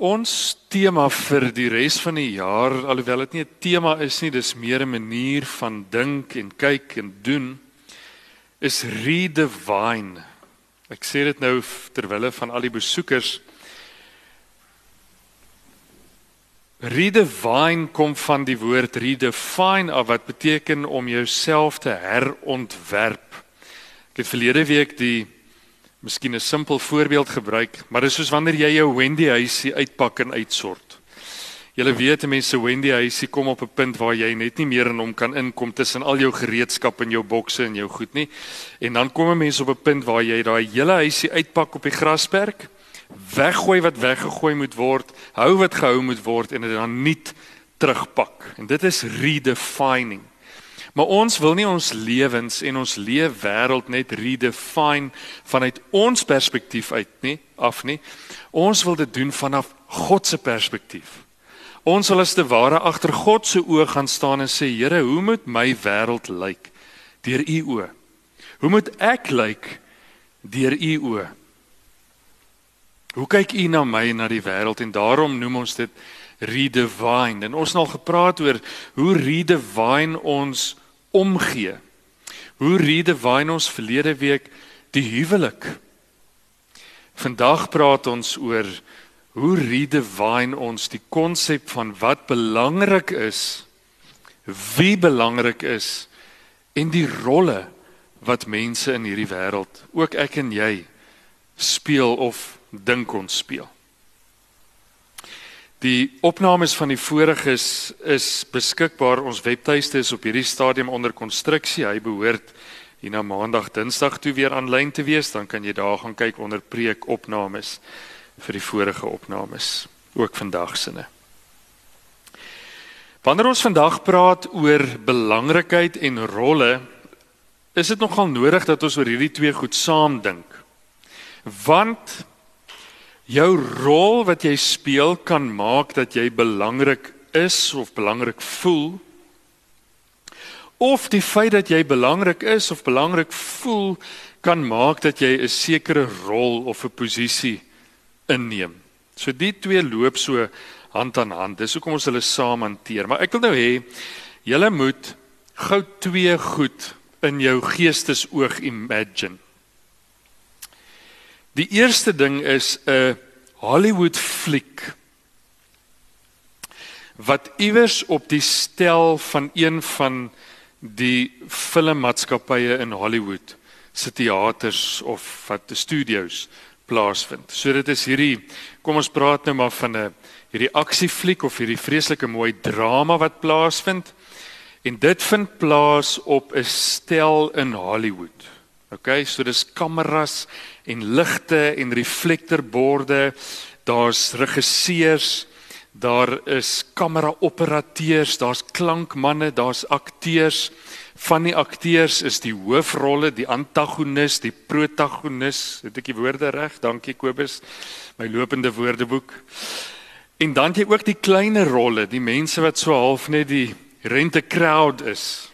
Ons tema vir die res van die jaar, alhoewel dit nie 'n tema is nie, dis meer 'n manier van dink en kyk en doen, is redefine. Ek sê dit nou terwyl van al die besoekers Redefine kom van die woord redefine af wat beteken om jouself te herontwerp. Ek het verlede week die miskien 'n simpel voorbeeld gebruik, maar dit is soos wanneer jy jou Wendy huisie uitpak en uitsort. Julle weet mense Wendy huisie kom op 'n punt waar jy net nie meer in hom kan inkom tussen al jou gereedskap en jou bokse en jou goed nie. En dan kom 'n mens op 'n punt waar jy daai hele huisie uitpak op die grasperk weggooi wat weggegooi moet word, hou wat gehou moet word en dit dan nuut terugpak. En dit is redefining. Maar ons wil nie ons lewens en ons leefwêreld net redefine vanuit ons perspektief uit nie, af nie. Ons wil dit doen vanaf God se perspektief. Ons wil as te ware agter God se oë gaan staan en sê, Here, hoe moet my wêreld lyk deur U oë? Hoe moet ek lyk deur U oë? Hoe kyk u na my en na die wêreld en daarom noem ons dit redefine. En ons het al gepraat oor hoe redefine ons omgee. Hoe redefine ons verlede week die huwelik. Vandag praat ons oor hoe redefine ons die konsep van wat belangrik is, wie belangrik is en die rolle wat mense in hierdie wêreld, ook ek en jy, speel of dink ons speel. Die opnames van die voriges is beskikbaar ons webtuiste is op hierdie stadium onder konstruksie. Hy behoort hier na Maandag, Dinsdag toe weer aanlyn te wees, dan kan jy daar gaan kyk onder preek opnames vir die vorige opnames, ook vandag sinne. Wanneer ons vandag praat oor belangrikheid en rolle, is dit nogal nodig dat ons oor hierdie twee goed saam dink. Want jou rol wat jy speel kan maak dat jy belangrik is of belangrik voel of die feit dat jy belangrik is of belangrik voel kan maak dat jy 'n sekere rol of 'n posisie inneem. So die twee loop so hand aan hand. Dis hoekom ons hulle saam hanteer. Maar ek wil nou hê julle moet gou twee goed in jou geestesoog imagine. Die eerste ding is 'n Hollywood fliek wat iewers op die stel van een van die filmmaatskappye in Hollywood se teaters of wat die studios plaasvind. So dit is hierdie kom ons praat nou maar van 'n hierdie aksiefliek of hierdie vreeslike mooi drama wat plaasvind. En dit vind plaas op 'n stel in Hollywood. OK, so dis kameras en ligte en reflektorborde. Daar's regisseurs, daar is kameraoperateurs, daar's klankmanne, daar's akteurs. Van die akteurs is die hoofrolle, die antagonis, die protagonis. Het ek die woorde reg? Dankie Kobus. My lopende woordeboek. En dan jy ook die kleiner rolle, die mense wat so half net die rente crowd is.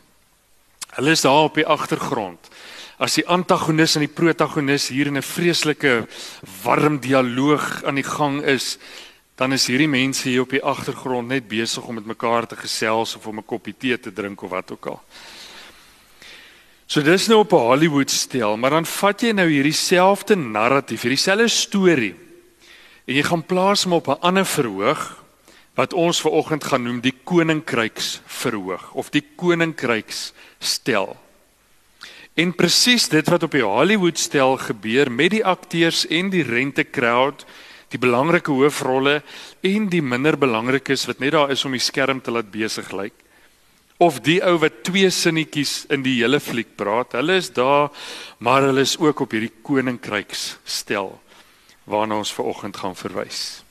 Hulle is daar op die agtergrond as die antagonis en die protagonis hier in 'n vreeslike warm dialoog aan die gang is, dan is hierdie mense hier op die agtergrond net besig om met mekaar te gesels of om 'n koppie tee te drink of wat ook al. So dis nou op 'n Hollywood stel, maar dan vat jy nou hierdie selfde narratief, hierdie selfde storie en jy gaan plaas hom op 'n ander verhoog wat ons ver oggend gaan noem die koninkryks verhoog of die koninkryks stel. En presies dit wat op die Hollywood stel gebeur met die akteurs en die rente crowd, die belangrike hoofrolle en die minder belangrikes wat net daar is om die skerm te laat besig lyk. Of die ou wat twee sinnetjies in die hele fliek praat, hulle is daar, maar hulle is ook op hierdie koninkryks stel waarna ons ver oggend gaan verwys.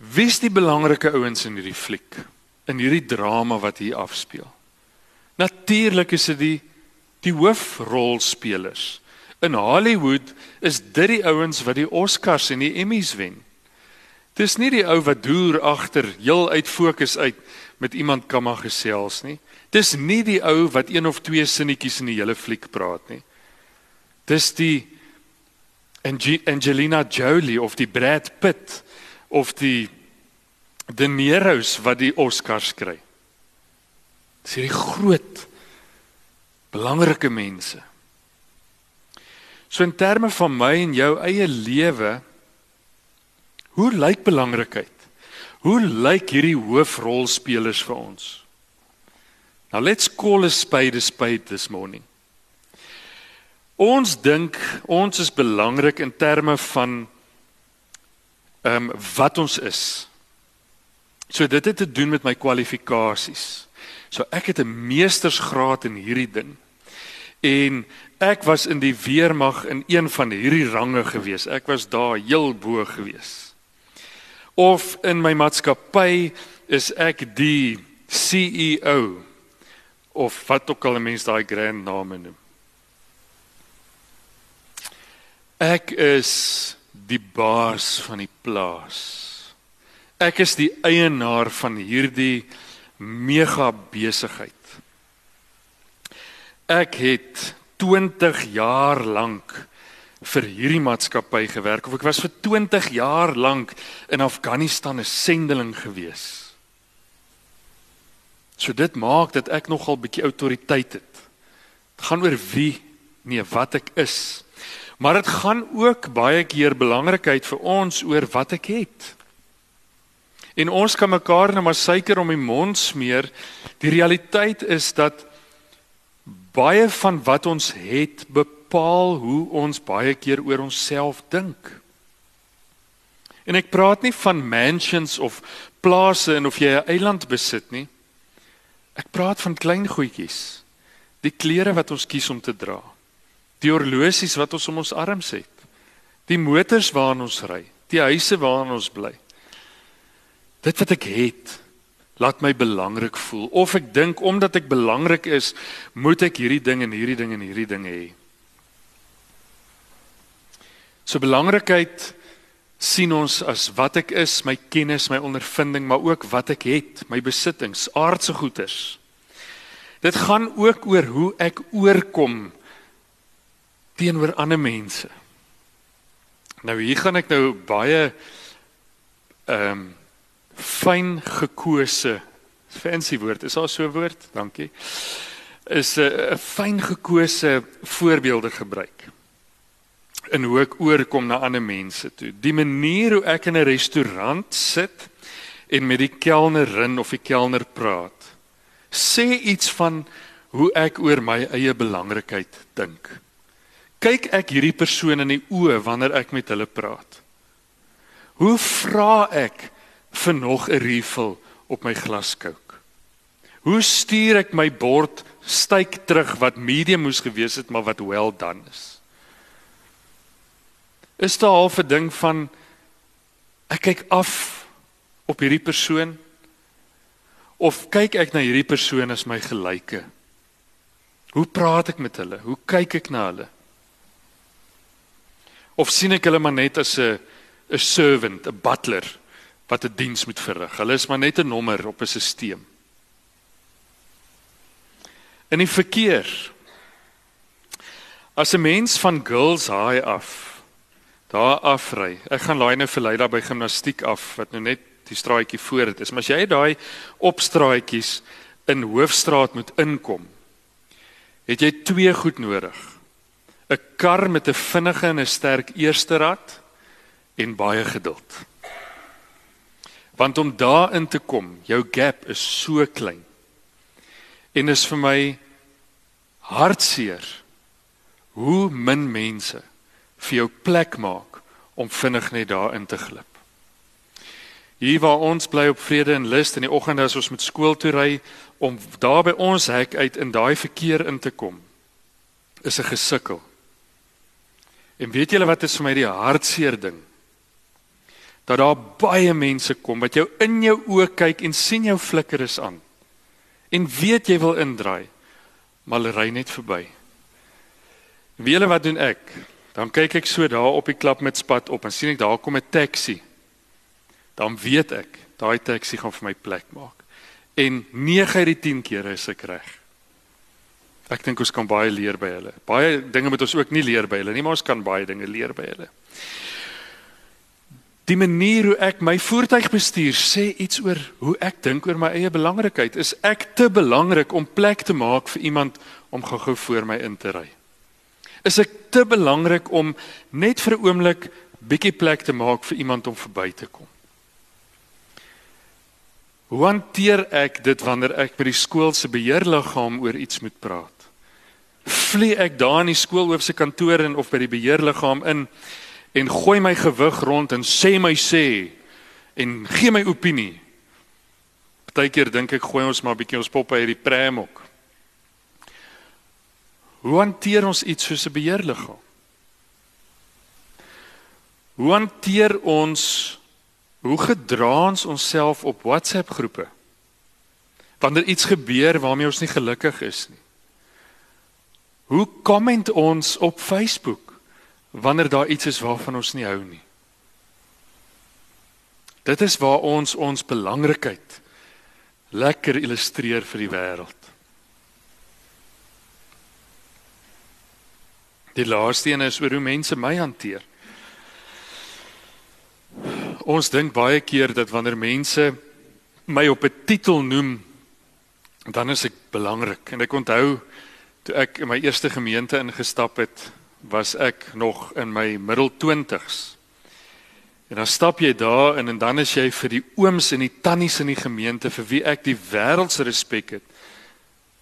Wie is die belangrike ouens in hierdie fliek? In hierdie drama wat hier afspeel. Natuurlik is dit die die hoofrolspelers. In Hollywood is dit die ouens wat die Oscars en die Emmys wen. Dis nie die ou wat deur agter heel uit fokus uit met iemand kan maar gesels nie. Dis nie die ou wat een of twee sinnetjies in die hele fliek praat nie. Dis die Angelina Jolie of die Brad Pitt of die De Niro's wat die Oscars kry. Dis hierdie groot belangrike mense. So in terme van my en jou eie lewe, hoe lyk belangrikheid? Hoe lyk hierdie hoofrolspelers vir ons? Now let's call a spade a spade this morning. Ons dink ons is belangrik in terme van ehm um, wat ons is. So dit het te doen met my kwalifikasies. So ek het 'n meestersgraad in hierdie ding. En ek was in die weermag in een van hierdie range gewees. Ek was daar heel bo gewees. Of in my maatskappy is ek die CEO of wat ook al 'n mens daai grand name noem. Ek is die baas van die plaas. Ek is die eienaar van hierdie mega besigheid. Ek het 20 jaar lank vir hierdie maatskappy gewerk of ek was vir 20 jaar lank in Afghanistan 'n sendeling gewees. So dit maak dat ek nogal bietjie autoriteit het. Dit gaan oor wie, nee, wat ek is. Maar dit gaan ook baie keer belangrikheid vir ons oor wat ek het. En ons kan mekaar net maar suiker om die mond smeer. Die realiteit is dat baie van wat ons het bepaal hoe ons baie keer oor onsself dink. En ek praat nie van mansions of plase en of jy 'n eiland besit nie. Ek praat van klein goedjies. Die klere wat ons kies om te dra. Die horlosies wat ons om ons arms het. Die motors waarin ons ry, die huise waarin ons bly. Dit wat ek het, laat my belangrik voel of ek dink omdat ek belangrik is, moet ek hierdie ding en hierdie ding en hierdie ding hê. So belangrikheid sien ons as wat ek is, my kennis, my ondervinding, maar ook wat ek het, my besittings, aardse goederes. Dit gaan ook oor hoe ek oorkom teenoor ander mense. Nou hier gaan ek nou baie ehm um, fyn gekose fancy woord is daar so 'n woord? Dankie. Is 'n fyn gekose voorbeelde gebruik. In hoe ek oorkom na ander mense toe. Die manier hoe ek in 'n restaurant sit en met die kelnerin of die kelner praat sê iets van hoe ek oor my eie belangrikheid dink. Kyk ek hierdie persoon in die oë wanneer ek met hulle praat. Hoe vra ek vir nog 'n refill op my glaskook? Hoe stuur ek my bord styk terug wat medium moes gewees het maar wat well done is? Is daar al 'n ding van ek kyk af op hierdie persoon of kyk ek na hierdie persoon as my gelyke? Hoe praat ek met hulle? Hoe kyk ek na hulle? Of sien ek hulle maar net as 'n 'n servant, 'n butler? Wat 'n diens moet verrig. Hulle is maar net 'n nommer op 'n stelsel. In die verkeer as 'n mens van Girls High af daar afry. Ek gaan laai nou vir Leila by gimnastiek af wat nou net die straatjie voor dit is. Maar as jy daai opstraatjies in Hoofstraat moet inkom, het jy twee goed nodig. 'n Kar met 'n vinnige en 'n sterk eerste rad en baie geduld. Want om daarin te kom, jou gap is so klein. En is vir my hartseer hoe min mense vir jou plek maak om vinnig net daarin te glip. Hier waar ons bly op vrede en lus in die oggende as ons met skool toe ry om daar by ons hek uit in daai verkeer in te kom is 'n gesukkel. En weet julle wat is vir my die hartseer ding? Dat daar baie mense kom wat jou in jou oë kyk en sien jou flikker is aan. En weet jy wil indraai, maar hulle ry net verby. Wie hulle wat doen ek? Dan kyk ek so daar op die klap met spat op en sien ek daar kom 'n taxi. Dan weet ek, daai taxi gaan vir my plek maak. En 9 uit die 10 kere is ek reg. Ek dink ons kan baie leer by hulle. Baie dinge moet ons ook nie leer by hulle nie, maar ons kan baie dinge leer by hulle. Die manier hoe ek my voertuig bestuur sê iets oor hoe ek dink oor my eie belangrikheid. Is ek te belangrik om plek te maak vir iemand om gou-gou voor my in te ry? Is ek te belangrik om net vir 'n oomblik bietjie plek te maak vir iemand om verby te kom? Hoe hanteer ek dit wanneer ek by die skool se beheerliggaam oor iets moet praat? vlieg ek daar in die skoolhoof se kantoor in of by die beheerliggaam in en gooi my gewig rond en sê my sê en gee my opinie. Partykeer dink ek gooi ons maar bietjie ons poppe uit die pram ook. Hoe hanteer ons iets soos 'n beheerliggaam? Hoe hanteer ons hoe gedra ons onsself op WhatsApp groepe? Wanneer iets gebeur waarmee ons nie gelukkig is nie. Hoe komment ons op Facebook wanneer daar iets is waarvan ons nie hou nie? Dit is waar ons ons belangrikheid lekker illustreer vir die wêreld. Die laaste een is oor hoe mense my hanteer. Ons dink baie keer dat wanneer mense my op 'n titel noem, dan is ek belangrik en ek onthou Toe ek in my eerste gemeente ingestap het, was ek nog in my middel 20s. En dan stap jy daar in en dan is jy vir die ooms en die tannies in die gemeente vir wie ek die wêreld se respek het.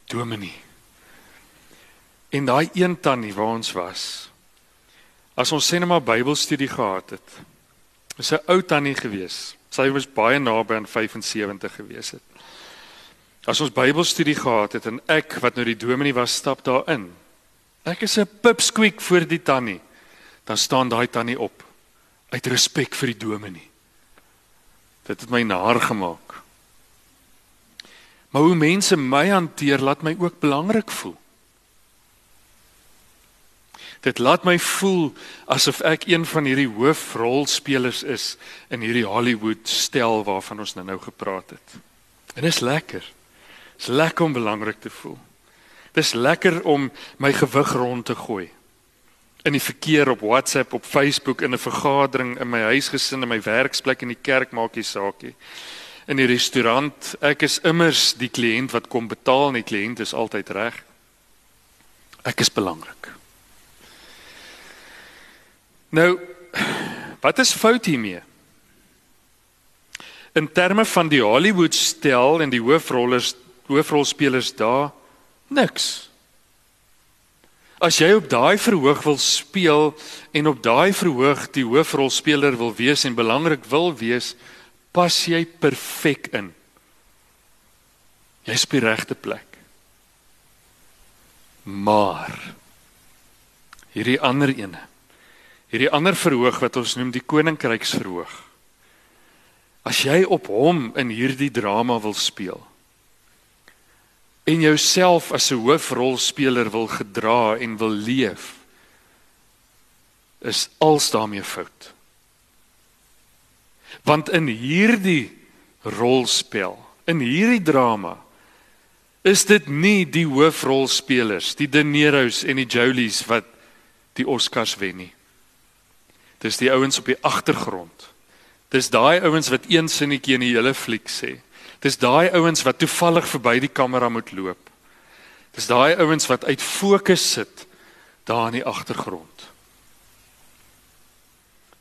Dominee. En daai een tannie waar ons was. As ons sê net maar Bybelstudie gehad het. Is 'n ou tannie gewees. Sy was baie naby aan 75 gewees het. As ons Bybelstudie gehad het en ek wat nou die dominee was stap daarin. Ek is 'n pipsqueak voor die tannie. Dan staan daai tannie op uit respek vir die dominee. Dit het my naar gemaak. Maar hoe mense my hanteer laat my ook belangrik voel. Dit laat my voel asof ek een van hierdie hoofrolspelers is in hierdie Hollywood stel waarvan ons nou nou gepraat het. En dit is lekker. Dis lekker om belangrik te voel. Dis lekker om my gewig rond te gooi. In die verkeer op WhatsApp, op Facebook, in 'n vergadering, in my huisgesin, in my werksplek in die kerk maak nie saak nie. In die restaurant, ek is immers die kliënt wat kom betaal en die kliënt is altyd reg. Ek is belangrik. Nou, wat is fout hiermee? In terme van die Hollywood stel en die hoofrollers hoofrolspelers daar niks. As jy op daai verhoog wil speel en op daai verhoog die hoofrolspeler wil wees en belangrik wil wees, pas jy perfek in. Jy's op die regte plek. Maar hierdie ander ene. Hierdie ander verhoog wat ons noem die koninkryksverhoog. As jy op hom in hierdie drama wil speel, en jouself as 'n hoofrolspeler wil gedra en wil leef is als daarmee fout. Want in hierdie rolspel, in hierdie drama is dit nie die hoofrolspelers, die De Niro's en die Jolies wat die Oscars wen nie. Dis die ouens op die agtergrond. Dis daai ouens wat een sinnetjie in die hele fliek sê. Dis daai ouens wat toevallig verby die kamera moet loop. Dis daai ouens wat uit fokus sit daar in die agtergrond.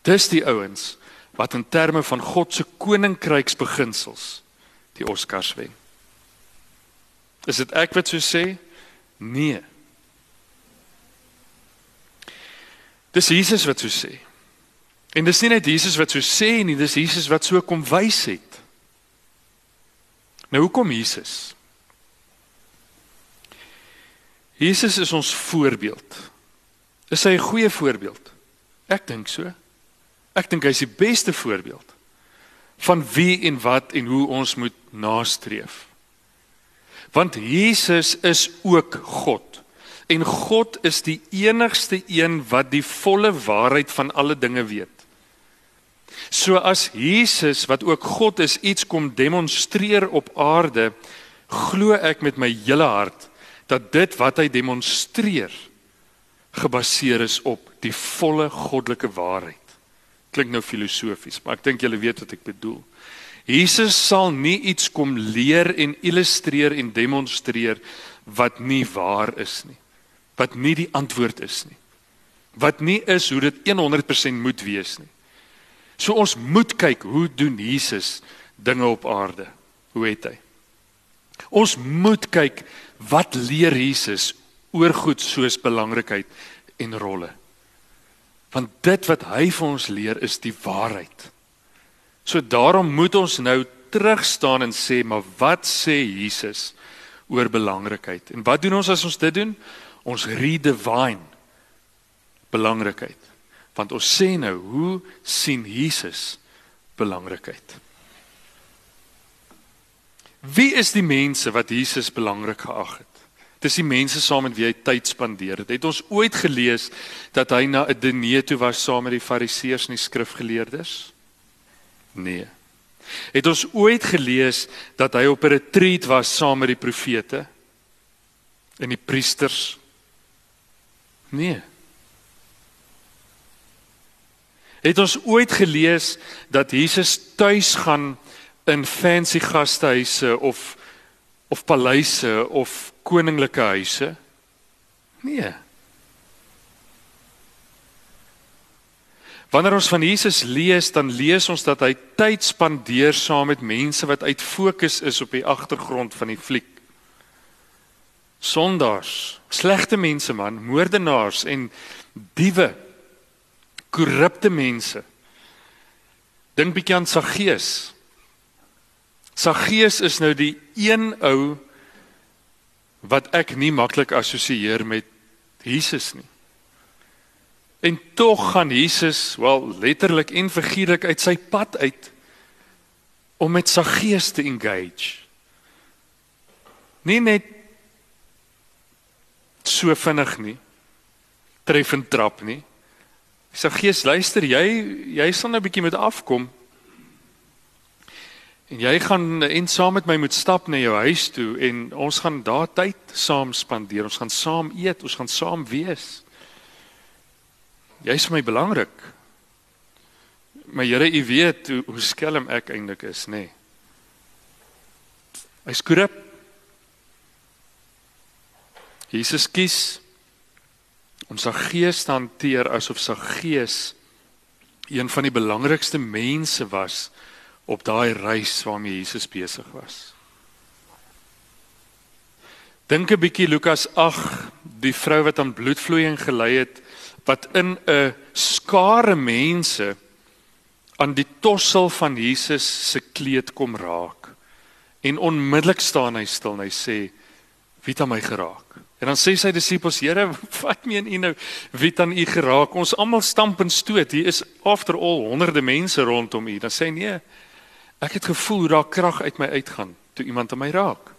Dis die ouens wat in terme van God se koninkryksbeginsels die Oscars wen. Is dit ek wat so sê? Nee. Dis Jesus wat so sê. En dis nie net Jesus wat so sê nie, dis Jesus wat so kom wys het. Nou hoekom Jesus? Jesus is ons voorbeeld. Is hy 'n goeie voorbeeld? Ek dink so. Ek dink hy's die beste voorbeeld van wie en wat en hoe ons moet nastreef. Want Jesus is ook God. En God is die enigste een wat die volle waarheid van alle dinge weet. So as Jesus wat ook God is iets kom demonstreer op aarde, glo ek met my hele hart dat dit wat hy demonstreer gebaseer is op die volle goddelike waarheid. Klink nou filosofies, maar ek dink julle weet wat ek bedoel. Jesus sal nie iets kom leer en illustreer en demonstreer wat nie waar is nie. Wat nie die antwoord is nie. Wat nie is hoe dit 100% moet wees nie. So ons moet kyk hoe doen Jesus dinge op aarde? Hoe het hy? Ons moet kyk wat leer Jesus oor goed soos belangrikheid en rolle. Want dit wat hy vir ons leer is die waarheid. So daarom moet ons nou terug staan en sê, maar wat sê Jesus oor belangrikheid? En wat doen ons as ons dit doen? Ons redefine belangrikheid. Want ons sê nou, hoe sien Jesus belangrikheid? Wie is die mense wat Jesus belangrik geag het? Dis die mense saam met wie hy tyd spandeer het. Het ons ooit gelees dat hy na 'n diner toe was saam met die fariseërs en die skrifgeleerdes? Nee. Het ons ooit gelees dat hy op 'n retreat was saam met die profete en die priesters? Nee. Het ons ooit gelees dat Jesus tuis gaan in fancy gastehuise of of paleise of koninklike huise? Nee. Wanneer ons van Jesus lees, dan lees ons dat hy tyd spandeer saam met mense wat uit fokus is op die agtergrond van die fliek. Sondaars, slegte mense man, moordenaars en diewe, korrupte mense. Dink bietjie aan Saggeus. Saggeus is nou die een ou wat ek nie maklik assosieer met Jesus nie. En tog gaan Jesus wel letterlik en figuurlik uit sy pad uit om met sy gees te engage. Nie net so vinnig nie. Treffend trap nie. Sy gees luister, jy jy sal nou 'n bietjie moet afkom. En jy gaan en saam met my moet stap na jou huis toe en ons gaan daar tyd saam spandeer. Ons gaan saam eet, ons gaan saam wees. Jy's vir my belangrik. Maar Here, U weet hoe, hoe skelm ek eintlik is, nê? Nee. Hy skroop. Jesus kies om sy gees te hanteer asof sy gees een van die belangrikste mense was op daai reis waarmee Jesus besig was. Dink 'n bietjie Lukas 8, die vrou wat aan bloedvloeiing gely het wat in 'n skare mense aan die tossel van Jesus se kleed kom raak. En onmiddellik staan hy stil en hy sê: "Wie het aan my geraak?" En dan sê sy disippels: "Here, wat meen u nou? Wie aan u geraak? Ons almal stamp en stoot. Hier is after all honderde mense rondom u." Dan sê hy: "Nee. Ek het gevoel hoe daar krag uit my uitgaan toe iemand aan my raak."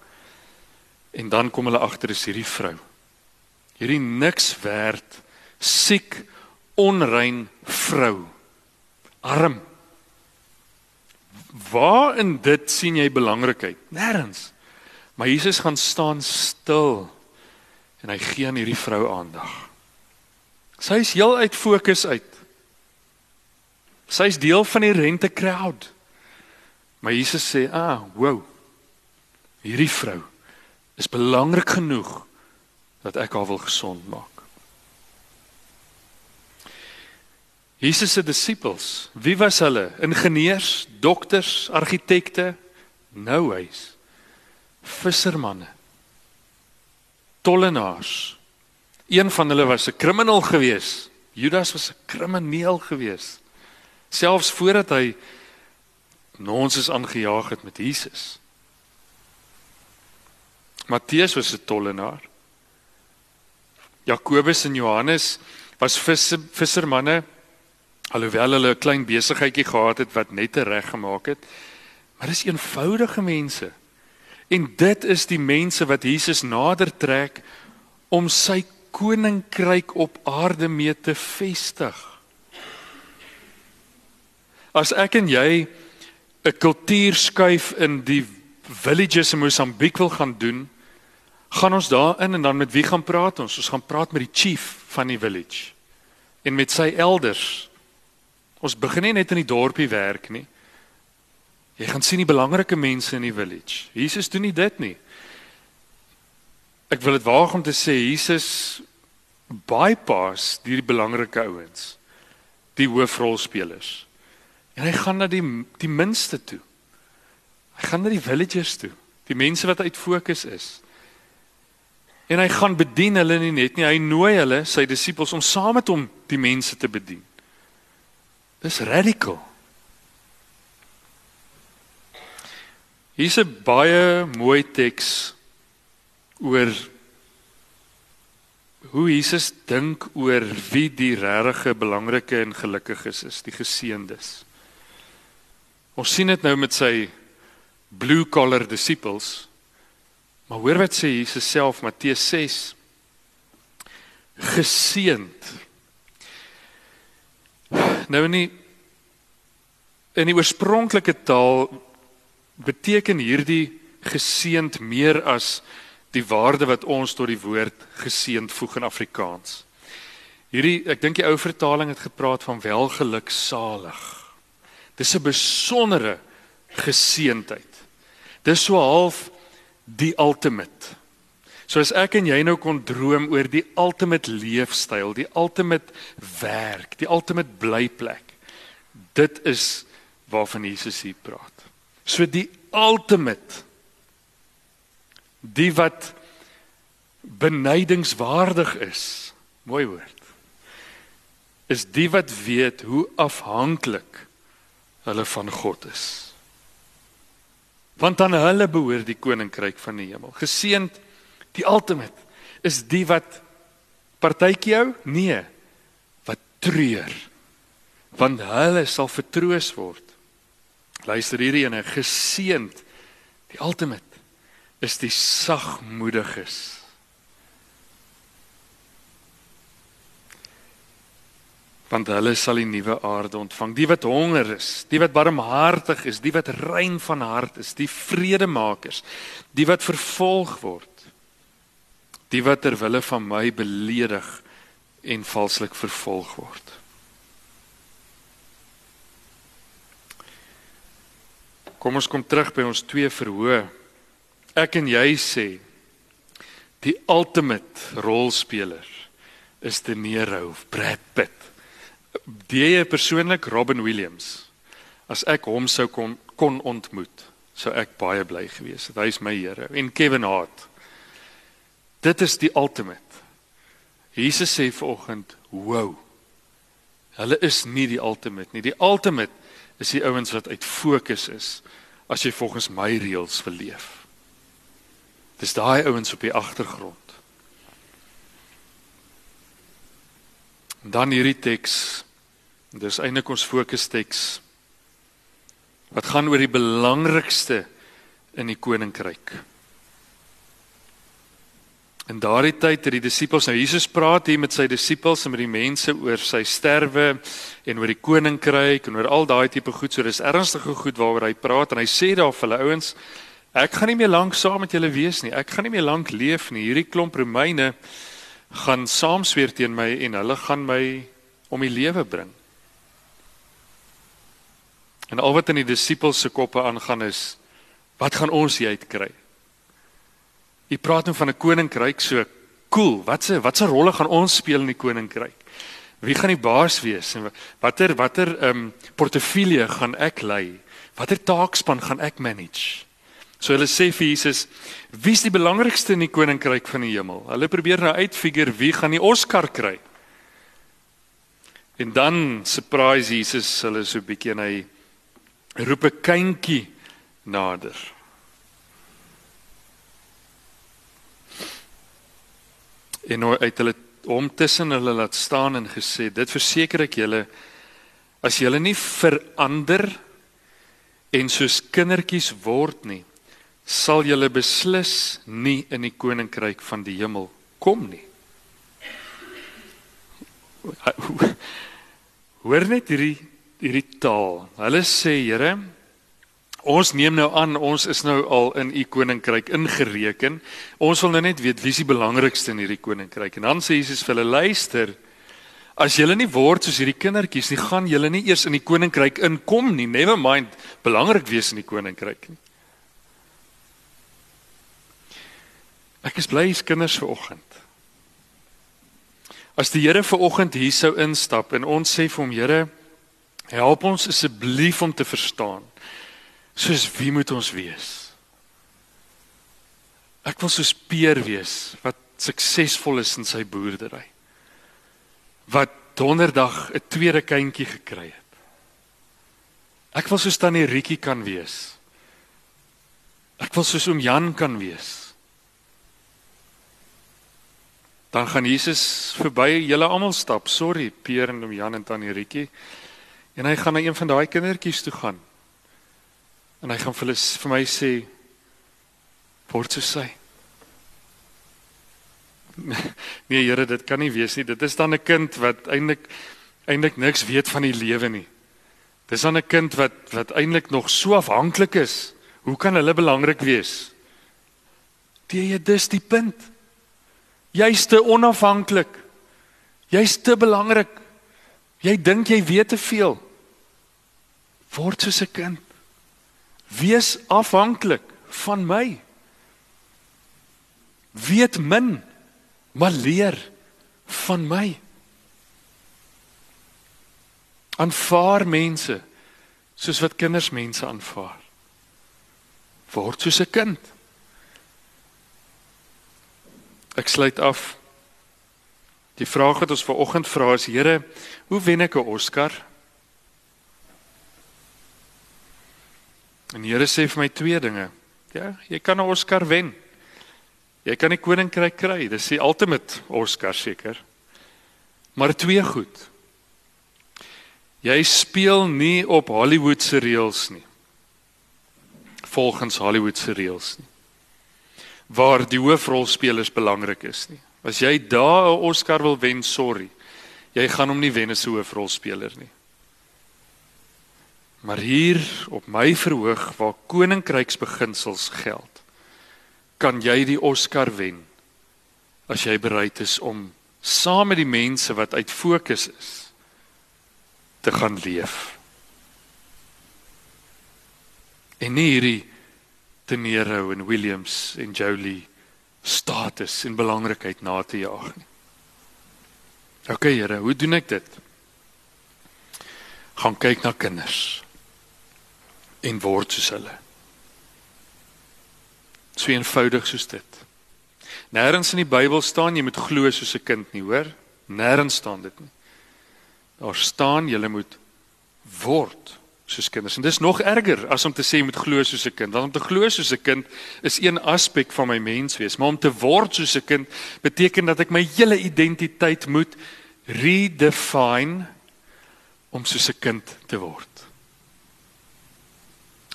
En dan kom hulle agter is hierdie vrou. Hierdie niks werd siek, onrein vrou. Arm. Waar in dit sien jy belangrikheid? Nêrens. Maar Jesus gaan staan stil en hy gee aan hierdie vrou aandag. Sy is heel uit fokus uit. Sy is deel van die rente crowd. Maar Jesus sê, "Ah, wow. Hierdie vrou is belangrik genoeg dat ek haar wil gesond maak." Jesus se disippels, wie was hulle? Ingenieurs, dokters, argitekte? Nou hy's vissermanne. Tollenaars. Een van hulle was 'n krimineel gewees. Judas was 'n krimineel gewees. Selfs voordat hy ons is aangejaag het met Jesus. Matteus was 'n tollenaar. Jakobus en Johannes was visse, vissermanne alhoewel hulle 'n klein besigheidjie gehad het wat net reg gemaak het. Maar dis eenvoudige mense. En dit is die mense wat Jesus nader trek om sy koninkryk op aarde mee te vestig. As ek en jy 'n kultuur skuif in die villages in Mosambiek wil gaan doen, gaan ons daarin en dan met wie gaan praat ons? Ons gaan praat met die chief van die village en met sy elders. Ons begin nie net in die dorpie werk nie. Jy gaan sien die belangrike mense in die village. Jesus doen nie dit nie. Ek wil dit waag om te sê Jesus bypass die belangrike ouens, die hoofrolspelers. En hy gaan na die die minste toe. Hy gaan na die villagers toe, die mense wat uit fokus is. En hy gaan bedien hulle nie net nie, hy nooi hulle, sy disippels om saam met hom die mense te bedien. Dis radikal. Hier's 'n baie mooi teks oor hoe Jesus dink oor wie die regte belangrike en gelukkiges is, die geseëndes. Ons sien dit nou met sy blue collar disippels. Maar hoor wat sê Jesus self Matteus 6 geseënd. Nou in die in die oorspronklike taal beteken hierdie geseënd meer as die waarde wat ons tot die woord geseënd voeg in Afrikaans. Hierdie ek dink die ou vertaling het gepraat van welgeluksalig. Dis 'n besondere geseëndheid. Dis so half die ultimate. So as ek en jy nou kon droom oor die ultimate leefstyl, die ultimate werk, die ultimate blyplek. Dit is waarvan Jesus hier praat. So die ultimate die wat benydingswaardig is. Mooi woord. Is die wat weet hoe afhanklik hulle van God is want aan hulle behoort die koninkryk van die hemel. Geseend die ultimate is die wat partytjie hou? Nee, wat treur. Want hulle sal vertroos word. Luister hierdie ene, geseend die ultimate is die sagmoediges. want hulle sal die nuwe aarde ontvang. Die wat honger is, die wat barmhartig is, die wat rein van hart is, die vredemakers, die wat vervolg word, die wat ter wille van my beledig en valslik vervolg word. Kom ons kom terug by ons twee verhoë. Ek en jy sê die ultimate rolspeler is De Niro of Brad Pitt die persoonlik Robin Williams. As ek hom sou kon kon ontmoet, sou ek baie bly gewees het. Hy is my Here en Kevin Hart. Dit is die ultimate. Jesus sê vanoggend, "Wow. Hulle is nie die ultimate nie. Die ultimate is die ouens wat uit fokus is as jy volgens my reëls wil leef." Dis daai ouens op die agtergrond. Dan hierdie teks Dis eintlik ons fokusteks wat gaan oor die belangrikste in die koninkryk. In daardie tyd het die disippels nou Jesus praat hier met sy disippels en met die mense oor sy sterwe en oor die koninkryk en oor al daai tipe goed. So dis ernstige goed waaroor hy praat en hy sê daar vir hulle ouens, ek gaan nie meer lank saam met julle wees nie. Ek gaan nie meer lank leef nie. Hierdie klomp Romeine gaan saamsweer teen my en hulle gaan my om die lewe bring. En al wat in die disippels se koppe aangaan is wat gaan ons hier uitkry? U praat nou van 'n koninkryk so cool. Watse watse rolle gaan ons speel in die koninkryk? Wie gaan die baas wees en watter watter ehm um, portefeulje gaan ek lei? Watter taakspan gaan ek manage? So hulle sê vir Jesus, wie's die belangrikste in die koninkryk van die hemel? Hulle probeer nou uitfigure wie gaan die Oscar kry. En dan surprise Jesus hulle so 'n bietjie en hy roep 'n kindjie nader. En nou uit hulle hom tussen hulle laat staan en gesê dit verseker ek julle as julle nie verander en soos kindertjies word nie sal julle beslis nie in die koninkryk van die hemel kom nie. Hoor net hierdie hierdie taal. Hulle sê, Here, Ons neem nou aan ons is nou al in u koninkryk ingereken. Ons wil nou net weet wie is die belangrikste in hierdie koninkryk. En dan sê Jesus vir hulle luister, As julle nie word soos hierdie kindertjies nie, gaan julle nie eers in die koninkryk inkom nie. Never mind belangrik wees in die koninkryk nie. Ek is bly hier's kinders ver oggend. As die Here ver oggend hier sou instap en ons sê vir hom Here, help ons asseblief om te verstaan. Soos wie moet ons wees? Ek wil soos Peer wees wat suksesvol is in sy boerdery wat donderdag 'n tweede kindjie gekry het. Ek wil soos tannie Rietjie kan wees. Ek wil soos oom Jan kan wees. Dan gaan Jesus verby julle almal stap. Sorry, Peer en oom Jan en tannie Rietjie. En hy gaan na een van daai kindertjies toe gaan. En hy gaan vir hulle vir my sê word so sy. Nee Here, dit kan nie wees nie. Dit is dan 'n kind wat eintlik eintlik niks weet van die lewe nie. Dis dan 'n kind wat wat eintlik nog so afhanklik is. Hoe kan hulle belangrik wees? Dit is die punt. Jy's te onafhanklik. Jy's te belangrik. Jy dink jy weet te veel. Word soos 'n kind. Wees afhanklik van my. Weet min maar leer van my. Aanvaar mense soos wat kinders mense aanvaar. Word soos 'n kind. Ek sluit af. Die vraag wat ons ver oggend vra is: Here, hoe wen ek 'n Oscar? En die Here sê vir my twee dinge. Ja, jy kan 'n Oscar wen. Jy kan die koninkryk kry. Dis die ultimate Oscar seker. Maar twee goed. Jy speel nie op Hollywood se reëls nie. Volgens Hollywood se reëls nie. Waar die hoofrolspelers belangrik is nie. As jy daar 'n Oscar wil wen, sorry. Jy gaan hom nie wen as 'n hoofrolspeler nie. Maar hier op my verhoog waar koninkryksbeginsels geld kan jy die Oscar wen as jy bereid is om saam met die mense wat uit fokus is te gaan leef. En nie hierdie De Niro en Williams en Jolie status en belangrikheid na te jaag nie. OK Here, hoe doen ek dit? Gaan kyk na kinders en word soos hulle. So eenvoudig soos dit. Nêrens in die Bybel staan jy moet glo soos 'n kind nie, hoor? Nêrens staan dit nie. Daar staan jy moet word soos kinders. En dis nog erger as om te sê jy moet glo soos 'n kind. Want om te glo soos 'n kind is een aspek van my menswees, maar om te word soos 'n kind beteken dat ek my hele identiteit moet redefine om soos 'n kind te word.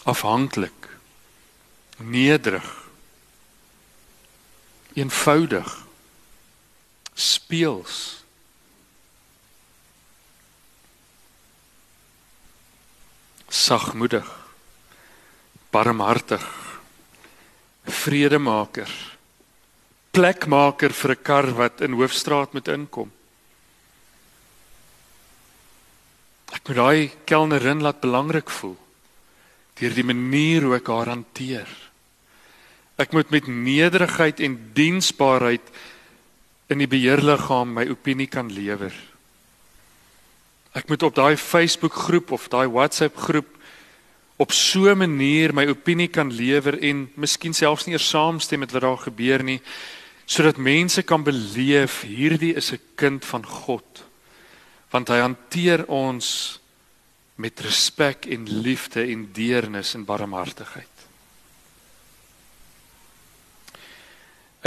Afhanklik. Nederig eenvoudig speels sagmoedig barmhartig vredemaker plekmaker vir 'n kar wat in hoofstraat moet inkom ek moet daai kelnerin laat belangrik voel deur die manier hoe ek haar hanteer Ek moet met nederigheid en diensbaarheid in die beheerliggaam my opinie kan lewer. Ek moet op daai Facebook groep of daai WhatsApp groep op so 'n manier my opinie kan lewer en miskien selfs nie eers saamstem met wat daar gebeur nie sodat mense kan beleef hierdie is 'n kind van God want hy hanteer ons met respek en liefde en deernis en barmhartigheid.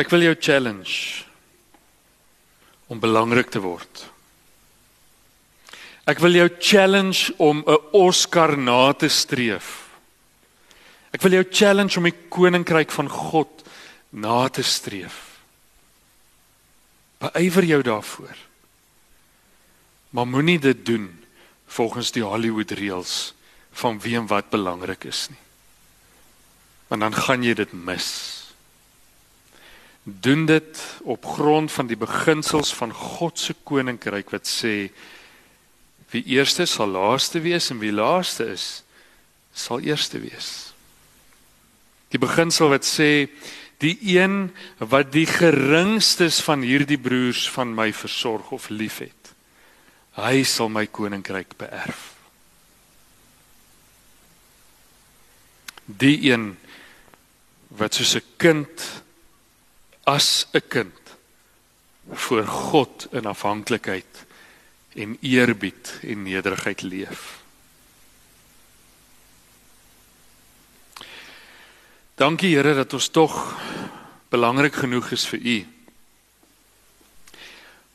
Ek wil jou challenge om belangrik te word. Ek wil jou challenge om 'n Oscar na te streef. Ek wil jou challenge om die koninkryk van God na te streef. Beywer jou daarvoor. Maar moenie dit doen volgens die Hollywood reëls van wie en wat belangrik is nie. Want dan gaan jy dit mis. Doen dit op grond van die beginsels van God se koninkryk wat sê wie eerste sal laaste wees en wie laaste is sal eerste wees. Die beginsel wat sê die een wat die geringstes van hierdie broers van my versorg of liefhet, hy sal my koninkryk beerf. Die een wat soos 'n kind as 'n kind voor God in afhanklikheid en eerbied en nederigheid leef. Dankie Here dat ons tog belangrik genoeg is vir U.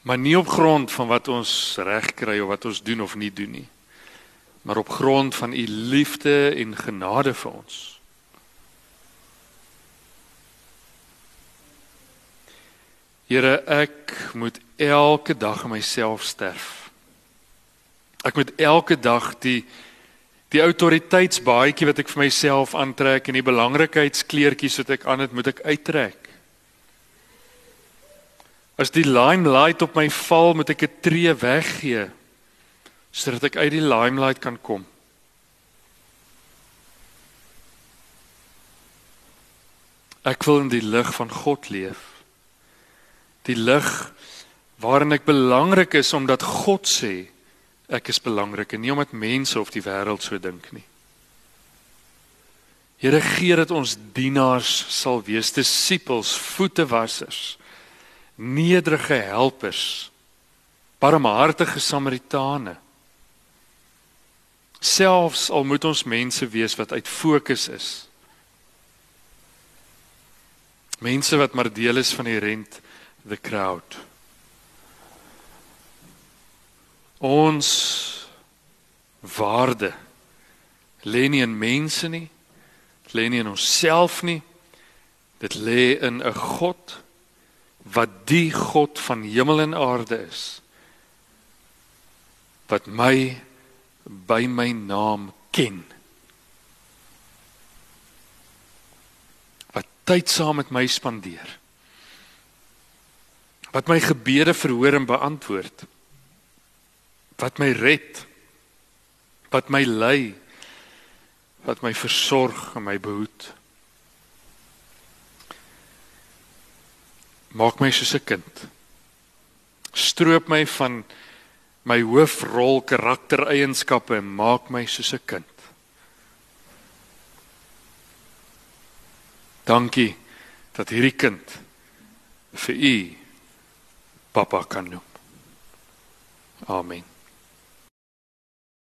Maar nie op grond van wat ons reg kry of wat ons doen of nie doen nie, maar op grond van U liefde en genade vir ons. Here, ek moet elke dag myself sterf. Ek moet elke dag die die autoriteitsbaadjie wat ek vir myself aantrek en die belangrikheidskleertjies wat ek aan het, moet ek uittrek. As die limelight op my val, moet ek 'n tree weggee sodat ek uit die limelight kan kom. Ek wil in die lig van God leef. Die lig waarin ek belangrik is omdat God sê ek is belangrik en nie omdat mense of die wêreld so dink nie. Here gee dat ons dienaars sal wees, disippels, voetewassers, nederige helpers, barmhartige samaritane. Selfs al moet ons mense wees wat uit fokus is. Mense wat maar deel is van die rent the crowd. Ons waarde lê nie in mense nie. Lê nie in onsself nie. Dit lê in 'n God wat die God van hemel en aarde is. Wat my by my naam ken. Wat tyd saam met my spandeer. Wat my gebede verhoor en beantwoord wat my red wat my lei wat my versorg en my behoed maak my soos 'n kind. Stroop my van my hoofrol karaktereienskappe en maak my soos 'n kind. Dankie dat hierdie kind vir u papa kan noem. Amen